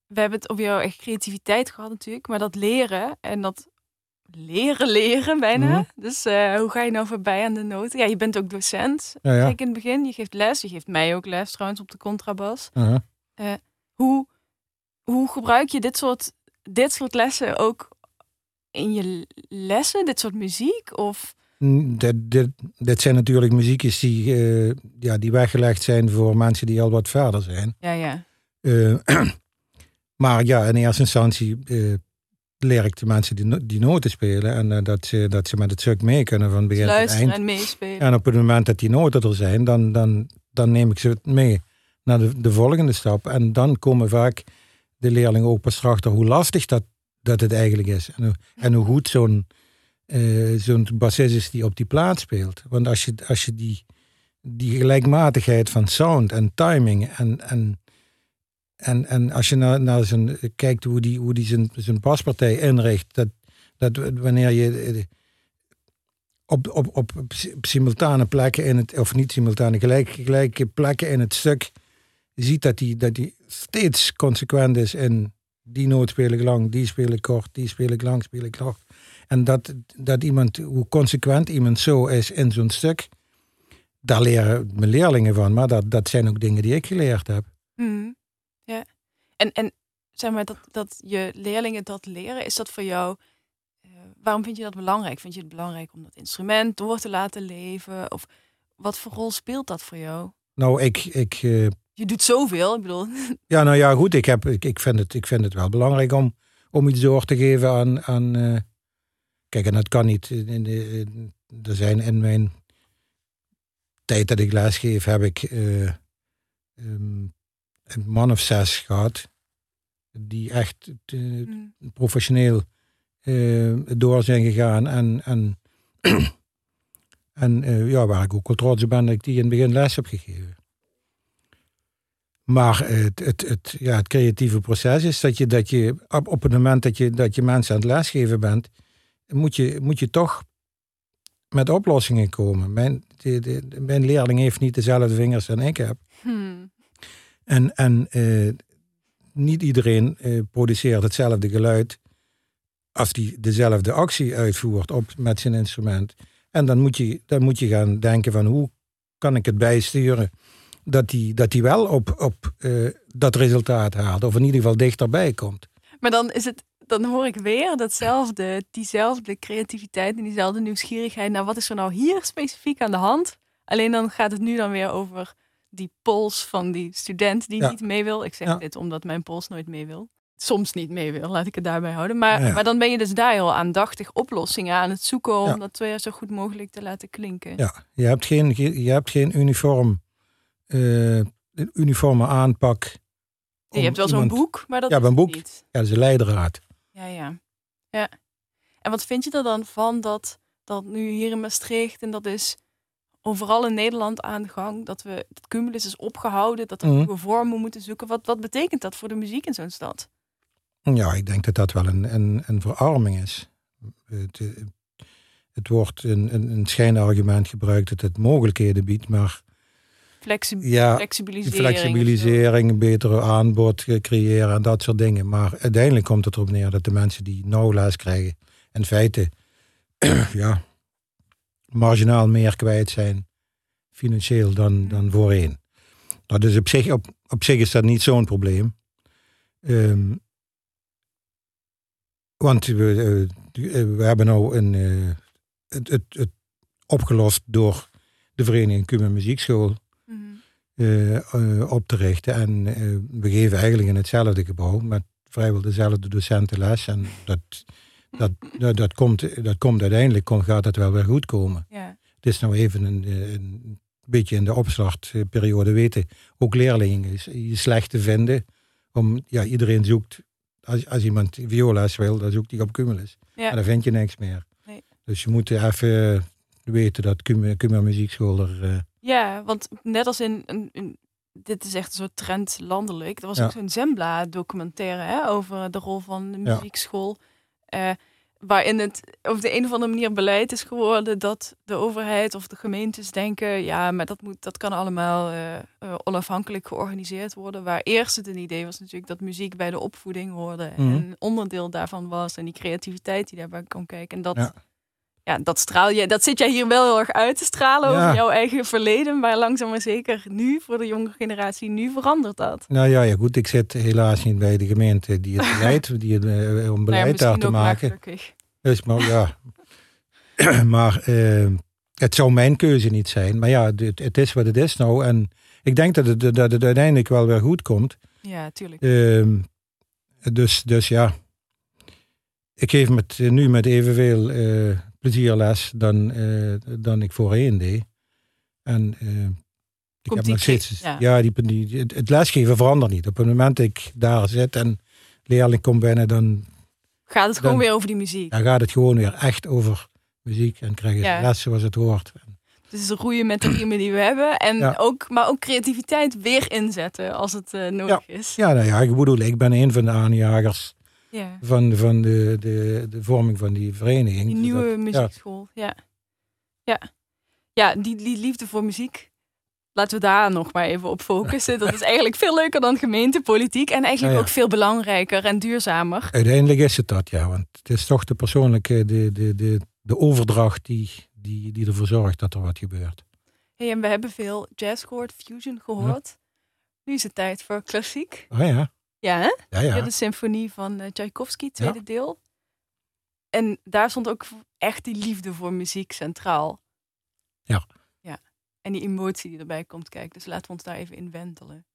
A: We hebben het over jouw echt creativiteit gehad natuurlijk. Maar dat leren en dat leren leren bijna.
B: Mhm.
A: Dus eh, hoe ga je nou voorbij aan de noten? Ja, je bent ook docent.
B: Ja, ja.
A: Zei ik in het begin. Je geeft les. Je geeft mij ook les trouwens op de contrabas.
B: Aha.
A: Hoe, hoe gebruik je dit soort, dit soort lessen ook in je lessen? Dit soort muziek? Of
B: Mm, Dit, dit, dit zijn natuurlijk muziekjes die, eh, ja, die weggelegd zijn voor mensen die al wat verder zijn.
A: ja, ja.
B: Eh, <clears throat> maar ja, in eerste instantie eh, leer ik de mensen die, die noten spelen. En dat, ze, dat ze met het stuk mee kunnen van begin tot
A: Luisteren
B: eind.
A: en meespelen.
B: En op het moment dat die noten er zijn, dan, dan, dan neem ik ze mee naar de, de volgende stap. En dan komen vaak de leerlingen ook pas erachter hoe lastig dat, dat het eigenlijk is. En, hoe- en hoe goed zo'n eh, zo'n bassist is die op die plaat speelt. Want als je, als je die, die gelijkmatigheid van sound en timing en, en, en, en als je naar, naar zijn, kijkt hoe die, hoe die zijn, zijn baspartij inricht, dat, dat wanneer je eh, op, op, op, simultane plekken in het, of niet simultane, gelijk, gelijke plekken in het stuk ziet dat hij dat die steeds consequent is in die noot speel ik lang, die speel ik kort, die speel ik lang, speel ik kort. En dat, dat iemand, hoe consequent iemand zo is in zo'n stuk, daar leren mijn leerlingen van. Maar dat, dat zijn ook dingen die ik geleerd heb.
A: Mhm. Ja. En, en zeg maar dat, dat je leerlingen dat leren, is dat voor jou. eh, waarom vind je dat belangrijk? Vind je het belangrijk om dat instrument door te laten leven? Of wat voor rol speelt dat voor jou?
B: Nou, ik, ik, eh,
A: Je doet zoveel. Ik bedoel, <laughs>
B: ja, nou ja, goed, ik, heb, ik, ik, vind, het, ik vind het wel belangrijk om, om iets door te geven aan. aan eh, kijk, en dat kan niet. In de, in- er zijn in mijn tijd dat ik lesgeef, heb ik eh, ehm, een man of zes gehad. Die echt
A: mm,
B: professioneel eh, door zijn gegaan. En, en, <clears throat> en ja, waar ik ook wel trots op ben dat ik die in het begin les heb gegeven. Maar het, het, het, ja, het creatieve proces is dat je, dat je op, het moment dat je, dat je mensen aan het lesgeven bent, moet je, moet je toch met oplossingen komen. Mijn, de, de, mijn leerling heeft niet dezelfde vingers dan ik heb.
A: hmm,
B: En, en eh, niet iedereen eh, produceert hetzelfde geluid als die dezelfde actie uitvoert op, met zijn instrument. En dan moet, je, dan moet je gaan denken van hoe kan ik het bijsturen dat die, dat die wel op, op eh, dat resultaat haalt. Of in ieder geval dichterbij komt.
A: Maar dan is het. Dan hoor ik weer datzelfde, diezelfde creativiteit en diezelfde nieuwsgierigheid. Nou, wat is er nou hier specifiek aan de hand? Alleen dan gaat het nu dan weer over die pols van die student die
B: Ja.
A: niet mee wil. Ik zeg
B: Ja.
A: dit omdat mijn pols nooit mee wil. Soms niet mee wil, laat ik het daarbij houden. Maar,
B: Ja,
A: maar dan ben je dus daar heel aandachtig oplossingen aan het zoeken om dat weer zo goed mogelijk te laten klinken.
B: Ja, je hebt geen, je hebt geen uniform, een uniforme aanpak.
A: je hebt wel zo'n boek, maar dat
B: Ja,
A: is
B: een
A: het
B: boek.
A: niet.
B: Ja, dat is een leidraad.
A: Ja, ja. ja. En wat vind je er dan van dat, dat nu hier in Maastricht, en dat is overal in Nederland aan de gang, dat we dat Cumulus is opgehouden, dat we
B: Mhm.
A: nieuwe vormen moeten zoeken. Wat, wat betekent dat voor de muziek in zo'n stad?
B: Ja, ik denk dat dat wel een, een, een verarming is. Het, eh, het wordt een, een, een schijnargument gebruikt dat het mogelijkheden biedt, maar
A: Flexi
B: ja,
A: flexibilisering.
B: flexibilisering, een betere aanbod eh, creëren en dat soort dingen. Maar uiteindelijk komt het erop neer dat de mensen die nou les krijgen, in feite <clears throat> ja, marginaal meer kwijt zijn financieel dan, dan voorheen. Nou, dus op zich, op, op zich is dat niet zo'n probleem. Ehm, want we, eh, we hebben nou een, eh, het, het, het opgelost door de Vereniging Cuba Muziekschool eh, eh, op te richten. En eh, we geven eigenlijk in hetzelfde gebouw met vrijwel dezelfde docenten les. En dat, dat, dat, dat, komt, dat komt uiteindelijk, komt, gaat het wel weer goed komen.
A: Ja.
B: Het is nou even een, eh, een beetje in de opstartperiode weten, ook leerlingen slecht te vinden. Om, ja, iedereen zoekt, als, als iemand violas wil, dan zoekt hij op Cumulus.
A: Ja.
B: En dan vind je niks meer.
A: Nee.
B: Dus je moet even weten dat Cum- Cumulus Muziekschool er...
A: Ja, want net als in, een dit is echt een soort trend landelijk. Er was
B: Ja.
A: ook zo'n Zembla documentaire hè, over de rol van de
B: Ja.
A: muziekschool. eh, waarin het op de een of andere manier beleid is geworden dat de overheid of de gemeentes denken, ja, maar dat, moet, dat kan allemaal eh, eh, onafhankelijk georganiseerd worden. Waar eerst het een idee was natuurlijk dat muziek bij de opvoeding hoorde
B: Mhm.
A: en een onderdeel daarvan was en die creativiteit die daarbij kon kijken. En dat,
B: Ja.
A: Ja, dat straal je, dat zit jij hier wel heel erg uit te stralen
B: Ja.
A: over jouw eigen verleden, maar langzaam maar zeker nu voor de jonge generatie, nu verandert dat.
B: Nou ja, ja, goed, ik zit helaas niet bij de gemeente die het <laughs> beleid, die het, eh, om
A: Nou ja,
B: beleid daar te maken. Dus, maar ja, <clears throat> maar eh, het zou mijn keuze niet zijn. Maar ja, het, het is wat het is nou. En ik denk dat het, dat het uiteindelijk wel weer goed komt.
A: Ja, tuurlijk.
B: Ehm, dus, dus ja, ik geef met, nu met evenveel eh plezier les dan, eh, dan ik voorheen deed. En eh, ik
A: Komt
B: heb nog steeds,
A: ja.
B: ja, die, die, het, lesgeven verandert niet. Op het moment dat ik daar zit en leerling komt binnen, dan,
A: Gaat het gewoon weer over die muziek.
B: dan gaat het gewoon weer echt over muziek en krijg je
A: Ja.
B: les zoals het hoort.
A: Dus roeien met de riemen die we hebben. En
B: Ja.
A: ook, maar ook creativiteit weer inzetten als het eh, nodig is.
B: Ja, nou ja, ik bedoel, ik ben een van de aanjagers
A: Ja.
B: van, van de, de, de vorming van die vereniging.
A: Die
B: Dus
A: nieuwe
B: dat-
A: muziekschool. Ja. Ja. Ja, die, die liefde voor muziek. Laten we daar nog maar even op focussen. Dat is eigenlijk veel leuker dan gemeentepolitiek. En eigenlijk
B: ja.
A: ook veel belangrijker en duurzamer.
B: Uiteindelijk is het dat, ja. Want het is toch de persoonlijke, de, de, de, de overdracht die, die, die ervoor zorgt dat er wat gebeurt.
A: Hey, en we hebben veel jazz gehoord, fusion gehoord. Nu is het tijd voor klassiek.
B: Oh ja,
A: Ja, hè?
B: ja,
A: Ja.
B: ja.
A: de symfonie van eh, Tchaikovsky, tweede deel. En daar stond ook echt die liefde voor muziek centraal.
B: Ja.
A: Ja. En die emotie die erbij komt kijken. Dus laten we ons daar even in wentelen.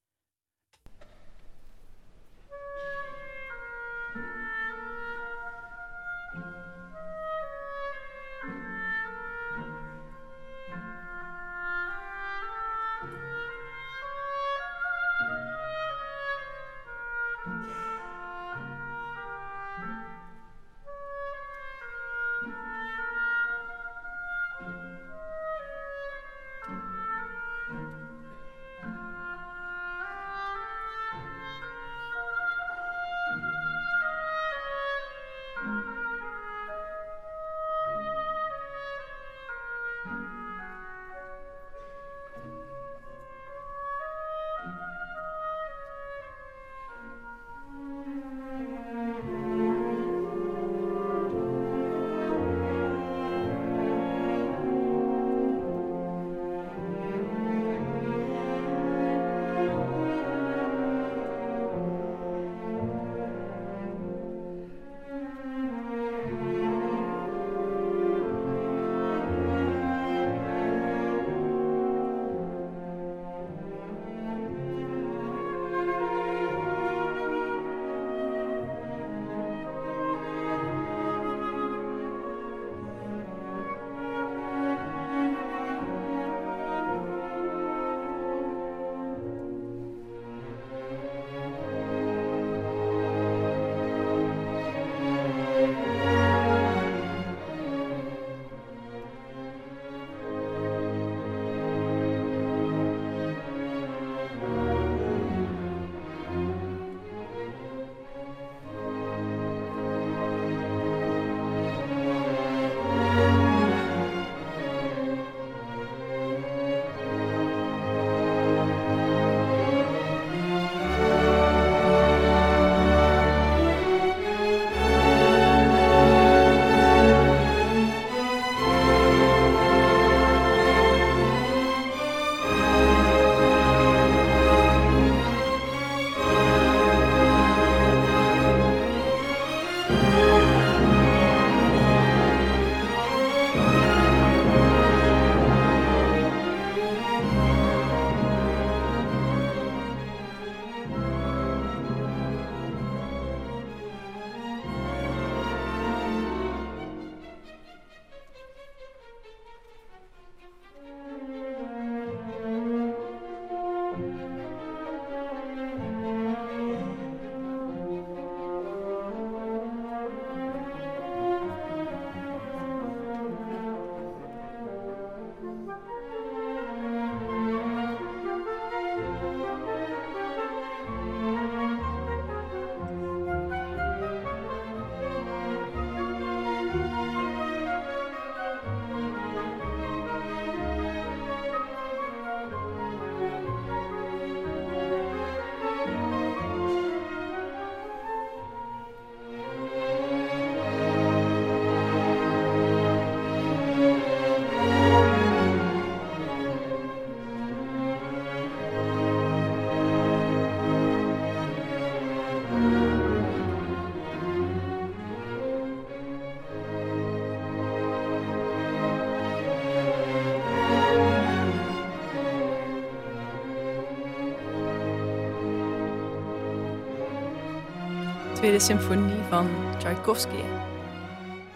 A: Symfonie van Tchaikovsky.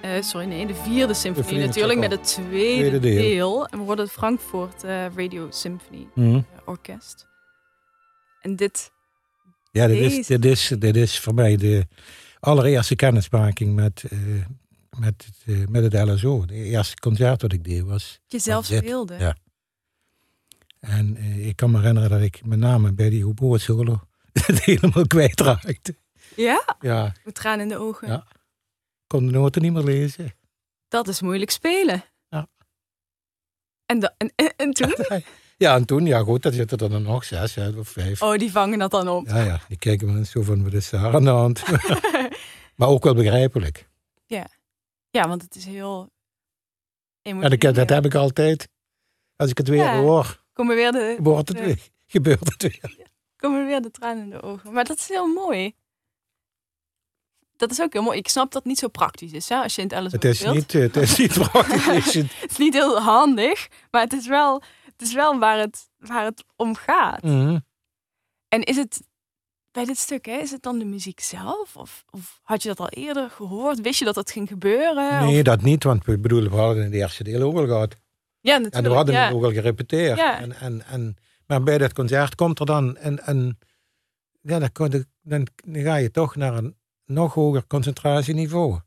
A: Eh, sorry, nee, de vierde symfonie
B: vierde
A: natuurlijk met het tweede,
B: Tweede deel.
A: deel. En we worden het Frankfurt eh, Radio Symphony
B: Mhm.
A: eh, Orkest. En dit,
B: Ja, dit is, dit, is, dit is voor mij de allereerste kennismaking met, met, het, met het LSO. De eerste concert wat ik deed was.
A: je zelf
B: dit,
A: speelde.
B: ja. En ik kan me herinneren dat ik met name bij die hobo solo <laughs> het helemaal kwijtraakte.
A: Ja?
B: Ja,
A: Met tranen in de ogen.
B: Ja. kon de noten niet meer lezen.
A: Dat is moeilijk spelen.
B: Ja.
A: En, da- en, en, en toen? <laughs>
B: Ja, en toen, ja goed, dan zitten er dan nog zes hè, of vijf.
A: Oh, die vangen dat dan op.
B: Ja, ja, die kijken me zo van, wat is daar aan de hand? <laughs> maar ook wel begrijpelijk.
A: Ja, want het is heel
B: En
A: emotioneel.
B: ik, dat heb ik altijd. Als ik het weer
A: Ja.
B: hoor,
A: Komen weer de,
B: wordt het
A: Ja.
B: weer, <laughs> gebeurt het weer.
A: komen weer de tranen in de ogen. Maar dat is heel mooi. Dat is ook heel mooi. Ik snap dat het niet zo praktisch is, hè, als je in het LSO
B: Het is niet, eh, het is niet praktisch. <laughs> Het is-
A: niet heel handig, maar het is wel, het is wel waar, het, waar het om gaat.
B: Mhm.
A: En is het bij dit stuk, hè, is het dan de muziek zelf? Of, of had je dat al eerder gehoord? Wist je dat het ging gebeuren?
B: Nee,
A: Of-
B: dat niet, want we bedoelen, we hadden in het eerste deel ook al gehad.
A: ja,
B: En
A: natuurlijk.
B: we hadden
A: ja.
B: het ook al gerepeteerd.
A: Ja.
B: En, en, en, maar bij dat concert komt er dan een, een ja, de- dan, dan ga je toch naar een nog hoger concentratieniveau.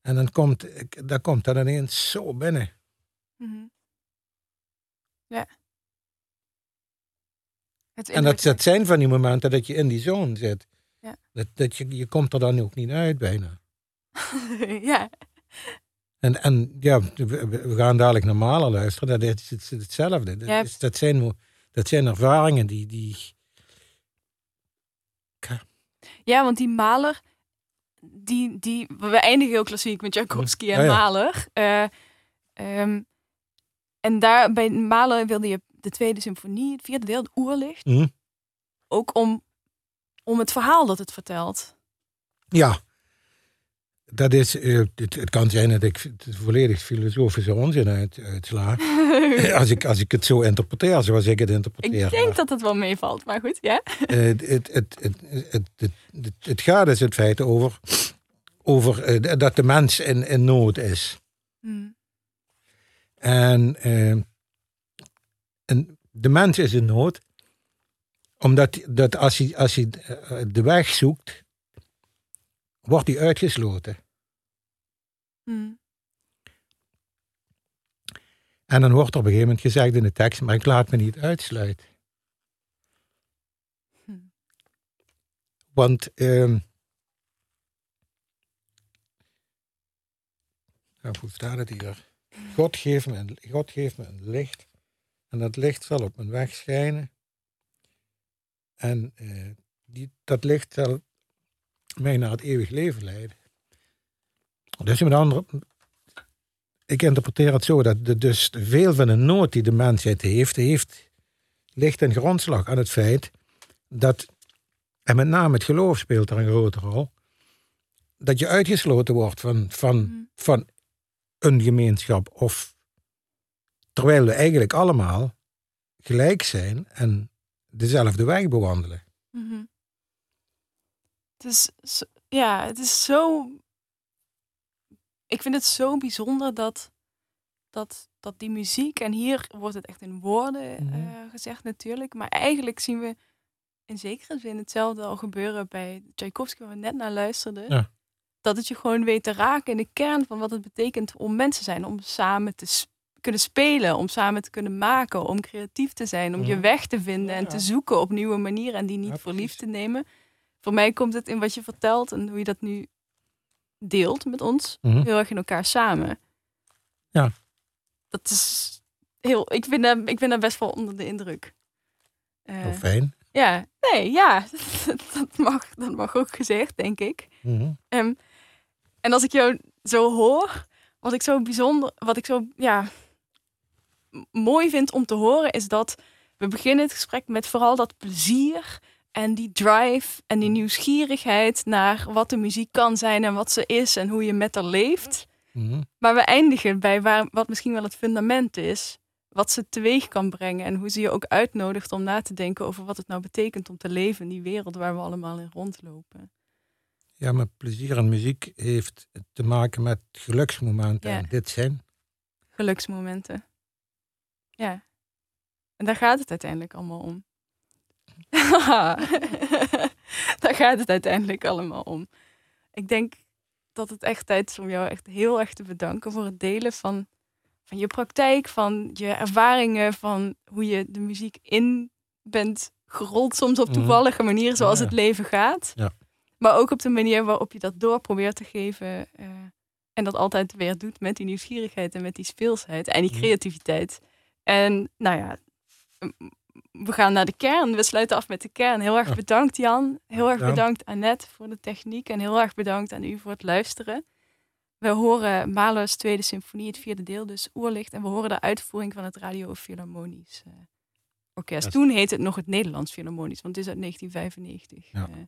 B: En dan komt, dan komt dat ineens zo binnen.
A: Mhm. Ja. Het
B: En dat, dat zijn van die momenten dat je in die zone zit.
A: Ja.
B: Dat, dat je, je komt er dan ook niet uit bijna. <laughs>
A: ja.
B: En, en ja, we, gaan dadelijk naar Mahler luisteren. Dat is het- hetzelfde. Dat,
A: Ja.
B: dat, zijn, dat zijn ervaringen die... die
A: ja, want die Maler, die, die, we eindigen heel klassiek met Tchaikovsky en
B: Ja, ja.
A: Mahler. Eh, ehm, en daar bij Mahler wilde je de tweede symfonie, het vierde deel, het oerlicht.
B: hm,
A: Ook om, om het verhaal dat het vertelt.
B: ja, dat is, eh, het, het, kan zijn dat ik het volledig filosofische onzin uit, uitsla. <laughs> als, ik, als ik het zo interpreteer, zoals ik het interpreteer.
A: Ik denk maar, dat het wel meevalt, maar goed, ja.
B: Eh, het, het, het, het, het, het, gaat dus in feite over, over eh, dat de mens in, in nood is.
A: Hmm.
B: En, en de mens is in nood, omdat dat als, hij, als hij de weg zoekt, wordt hij uitgesloten.
A: Hmm.
B: En dan wordt er op een gegeven moment gezegd in de tekst, maar ik laat me niet uitsluiten.
A: Hm.
B: Want, nou, hoe staat het hier? God geeft, me een, God geeft me een licht en dat licht zal op mijn weg schijnen. En eh, die, dat licht zal mij naar het eeuwig leven leiden. Dus met andere, ik interpreteer het zo dat de, dus veel van de nood die de mensheid heeft, heeft ligt een grondslag aan het feit dat, en met name het geloof speelt er een grote rol, dat je uitgesloten wordt van, van,
A: Mhm.
B: van een gemeenschap. Of terwijl we eigenlijk allemaal gelijk zijn en dezelfde weg bewandelen.
A: Het is, zo- ja, het is zo. Ik vind het zo bijzonder dat, dat, dat die muziek, en hier wordt het echt in woorden
B: Mhm.
A: eh, gezegd natuurlijk, maar eigenlijk zien we in zekere zin hetzelfde al gebeuren bij Tchaikovsky, waar we net naar luisterden.
B: Ja.
A: Dat het je gewoon weet te raken in de kern van wat het betekent om mensen te zijn, om samen te kunnen spelen, om samen te kunnen maken, om creatief te zijn, om je
B: Mhm.
A: weg te vinden
B: Ja,
A: en
B: ja.
A: te zoeken op nieuwe manieren en die niet
B: Ja,
A: voor lief te nemen. Voor mij komt het in wat je vertelt en hoe je dat nu deelt met ons,
B: Mhm.
A: heel erg in elkaar samen.
B: Ja.
A: Dat is heel, ik ben daar, ik ben daar best wel onder de indruk.
B: Heel fijn.
A: ja, nee, ja, <laughs> dat mag, dat mag ook gezegd, denk ik. Ehm, en als ik jou zo hoor, wat ik zo bijzonder, wat ik zo ja, mooi vind om te horen, is dat we beginnen het gesprek met vooral dat plezier en die drive en die nieuwsgierigheid naar wat de muziek kan zijn en wat ze is en hoe je met haar leeft.
B: Mhm.
A: Maar we eindigen bij waar, wat misschien wel het fundament is, wat ze teweeg kan brengen en hoe ze je ook uitnodigt om na te denken over wat het nou betekent om te leven in die wereld waar we allemaal in rondlopen.
B: Ja, maar plezier en muziek heeft te maken met geluksmomenten.
A: Ja.
B: En dit zijn.
A: Geluksmomenten. Ja. En daar gaat het uiteindelijk allemaal om. <laughs> daar gaat het uiteindelijk allemaal om. Ik denk dat het echt tijd is om jou echt heel erg te bedanken voor het delen van, van je praktijk, van je ervaringen, van hoe je de muziek in bent gerold, soms op
B: Mhm.
A: toevallige manier, zoals het leven gaat.
B: Ja.
A: Maar ook op de manier waarop je dat door probeert te geven. eh, en dat altijd weer doet met die nieuwsgierigheid en met die speelsheid en die
B: Mhm.
A: creativiteit. En nou ja, we gaan naar de kern. We sluiten af met de kern. Heel erg bedankt Jan. Heel erg bedankt Annette voor de techniek. En heel erg bedankt aan u voor het luisteren. We horen Mahler's tweede symfonie, het vierde deel, dus Oerlicht. En we horen de uitvoering van het Radio Philharmonisch eh, Orkest. Toen heette het nog het Nederlands Philharmonisch, want het is uit 1995.
B: Ja.
A: Eh,